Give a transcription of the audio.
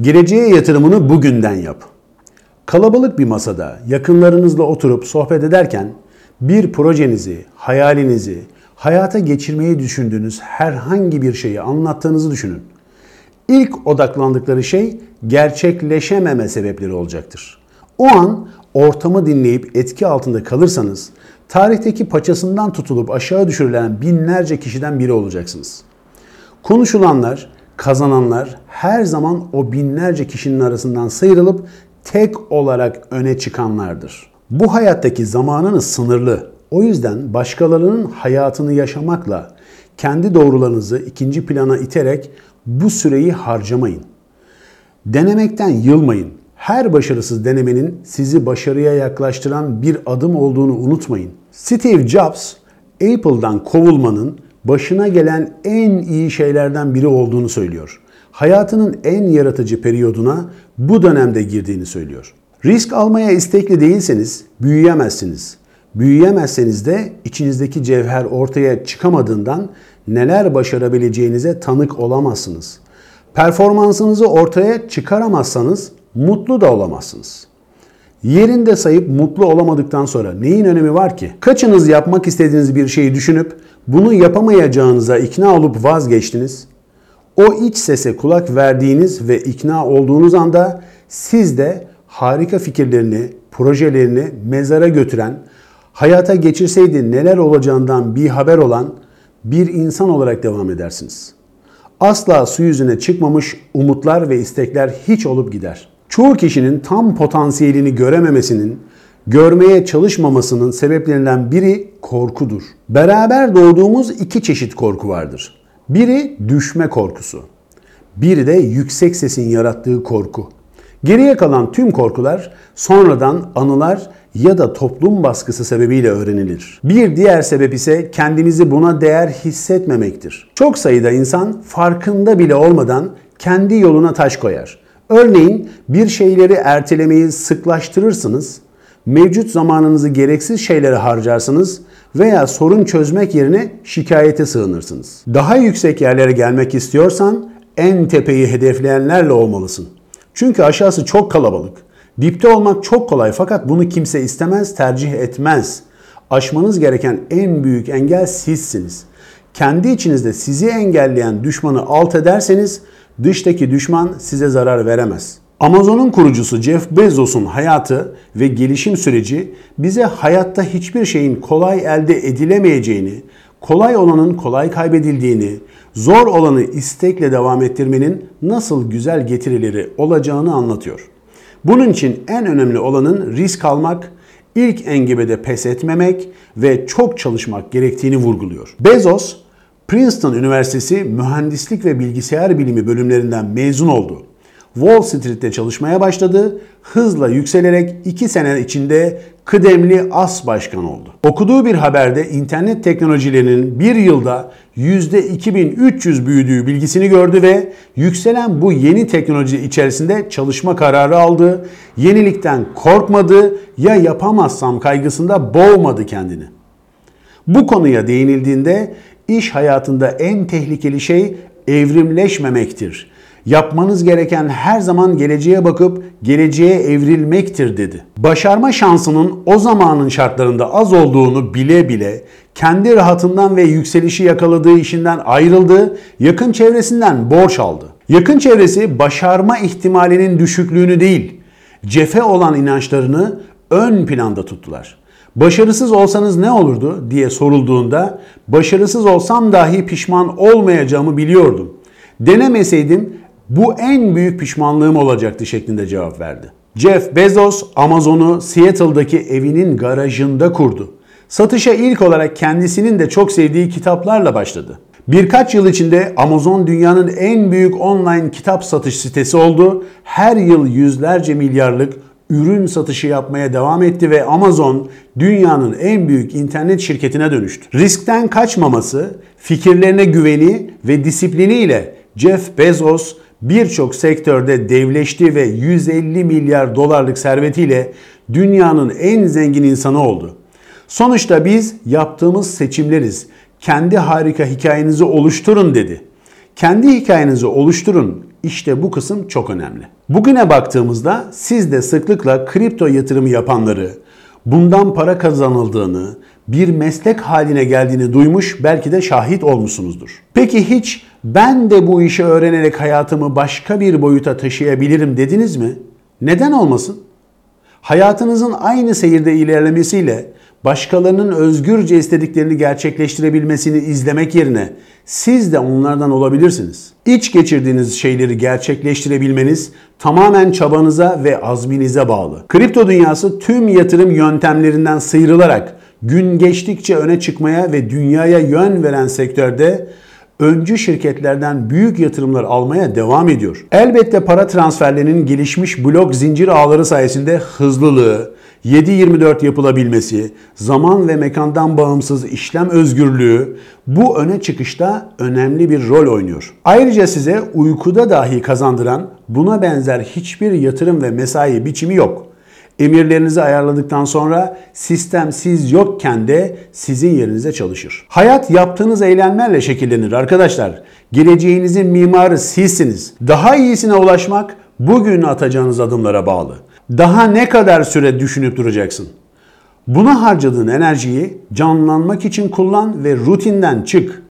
Geleceğe yatırımını bugünden yap. Kalabalık bir masada yakınlarınızla oturup sohbet ederken bir projenizi, hayalinizi, hayata geçirmeyi düşündüğünüz herhangi bir şeyi anlattığınızı düşünün. İlk odaklandıkları şey gerçekleşememe sebepleri olacaktır. O an ortamı dinleyip etki altında kalırsanız tarihteki paçasından tutulup aşağı düşürülen binlerce kişiden biri olacaksınız. Konuşulanlar, kazananlar her zaman o binlerce kişinin arasından sıyrılıp tek olarak öne çıkanlardır. Bu hayattaki zamanınız sınırlı. O yüzden başkalarının hayatını yaşamakla kendi doğrularınızı ikinci plana iterek bu süreyi harcamayın. Denemekten yılmayın. Her başarısız denemenin sizi başarıya yaklaştıran bir adım olduğunu unutmayın. Steve Jobs, Apple'dan kovulmanın başına gelen en iyi şeylerden biri olduğunu söylüyor. Hayatının en yaratıcı periyoduna bu dönemde girdiğini söylüyor. Risk almaya istekli değilseniz büyüyemezsiniz. Büyüyemezseniz de içinizdeki cevher ortaya çıkamadığından neler başarabileceğinize tanık olamazsınız. Performansınızı ortaya çıkaramazsanız mutlu da olamazsınız. Yerinde sayıp mutlu olamadıktan sonra neyin önemi var ki? Kaçınız yapmak istediğiniz bir şeyi düşünüp bunu yapamayacağınıza ikna olup vazgeçtiniz? O iç sese kulak verdiğiniz ve ikna olduğunuz anda siz de harika fikirlerini, projelerini mezara götüren, hayata geçirseydi neler olacağından bir haber olan bir insan olarak devam edersiniz. Asla su yüzüne çıkmamış umutlar ve istekler hiç olup gider. Çoğu kişinin tam potansiyelini görememesinin, görmeye çalışmamasının sebeplerinden biri korkudur. Beraber doğduğumuz iki çeşit korku vardır. Biri düşme korkusu. Biri de yüksek sesin yarattığı korku. Geriye kalan tüm korkular sonradan anılar ya da toplum baskısı sebebiyle öğrenilir. Bir diğer sebep ise kendinizi buna değer hissetmemektir. Çok sayıda insan farkında bile olmadan kendi yoluna taş koyar. Örneğin bir şeyleri ertelemeyi sıklaştırırsınız, mevcut zamanınızı gereksiz şeylere harcarsınız veya sorun çözmek yerine şikayete sığınırsınız. Daha yüksek yerlere gelmek istiyorsan en tepeyi hedefleyenlerle olmalısın. Çünkü aşağısı çok kalabalık. Dipte olmak çok kolay fakat bunu kimse istemez, tercih etmez. Aşmanız gereken en büyük engel sizsiniz. Kendi içinizde sizi engelleyen düşmanı alt ederseniz dıştaki düşman size zarar veremez. Amazon'un kurucusu Jeff Bezos'un hayatı ve gelişim süreci bize hayatta hiçbir şeyin kolay elde edilemeyeceğini, kolay olanın kolay kaybedildiğini, zor olanı istekle devam ettirmenin nasıl güzel getirileri olacağını anlatıyor. Bunun için en önemli olanın risk almak, ilk engebede pes etmemek ve çok çalışmak gerektiğini vurguluyor. Bezos, Princeton Üniversitesi Mühendislik ve Bilgisayar Bilimi bölümlerinden mezun oldu. Wall Street'te çalışmaya başladı. Hızla yükselerek 2 sene içinde kıdemli as başkan oldu. Okuduğu bir haberde internet teknolojilerinin bir yılda %2300 büyüdüğü bilgisini gördü ve yükselen bu yeni teknoloji içerisinde çalışma kararı aldı. Yenilikten korkmadı ya yapamazsam kaygısında boğmadı kendini. Bu konuya değinildiğinde iş hayatında en tehlikeli şey evrimleşmemektir Yapmanız gereken her zaman geleceğe bakıp geleceğe evrilmektir dedi. Başarma şansının o zamanın şartlarında az olduğunu bile bile kendi rahatından ve yükselişi yakaladığı işinden ayrıldı, yakın çevresinden borç aldı. Yakın çevresi başarma ihtimalinin düşüklüğünü değil, cefe olan inançlarını ön planda tuttular. Başarısız olsanız ne olurdu diye sorulduğunda başarısız olsam dahi pişman olmayacağımı biliyordum. Denemeseydim bu en büyük pişmanlığım olacaktı şeklinde cevap verdi. Jeff Bezos Amazon'u Seattle'daki evinin garajında kurdu. Satışa ilk olarak kendisinin de çok sevdiği kitaplarla başladı. Birkaç yıl içinde Amazon dünyanın en büyük online kitap satış sitesi oldu. Her yıl yüzlerce milyarlık ürün satışı yapmaya devam etti ve Amazon dünyanın en büyük internet şirketine dönüştü. Riskten kaçmaması, fikirlerine güveni ve disipliniyle Jeff Bezos birçok sektörde devleşti ve 150 milyar dolarlık servetiyle dünyanın en zengin insanı oldu. Sonuçta biz yaptığımız seçimleriz. Kendi harika hikayenizi oluşturun dedi. Kendi hikayenizi oluşturun. İşte bu kısım çok önemli. Bugüne baktığımızda siz de sıklıkla kripto yatırımı yapanları, bundan para kazanıldığını, bir meslek haline geldiğini duymuş belki de şahit olmuşsunuzdur. Peki hiç ben de bu işi öğrenerek hayatımı başka bir boyuta taşıyabilirim dediniz mi? Neden olmasın? Hayatınızın aynı seyirde ilerlemesiyle başkalarının özgürce istediklerini gerçekleştirebilmesini izlemek yerine siz de onlardan olabilirsiniz. İç geçirdiğiniz şeyleri gerçekleştirebilmeniz tamamen çabanıza ve azminize bağlı. Kripto dünyası tüm yatırım yöntemlerinden sıyrılarak gün geçtikçe öne çıkmaya ve dünyaya yön veren sektörde öncü şirketlerden büyük yatırımlar almaya devam ediyor. Elbette para transferlerinin gelişmiş blok zincir ağları sayesinde hızlılığı, 7-24 yapılabilmesi, zaman ve mekandan bağımsız işlem özgürlüğü bu öne çıkışta önemli bir rol oynuyor. Ayrıca size uykuda dahi kazandıran buna benzer hiçbir yatırım ve mesai biçimi yok. Emirlerinizi ayarladıktan sonra sistem siz yokken de sizin yerinize çalışır. Hayat yaptığınız eylemlerle şekillenir arkadaşlar. Geleceğinizin mimarı sizsiniz. Daha iyisine ulaşmak bugün atacağınız adımlara bağlı. Daha ne kadar süre düşünüp duracaksın? Buna harcadığın enerjiyi canlanmak için kullan ve rutinden çık.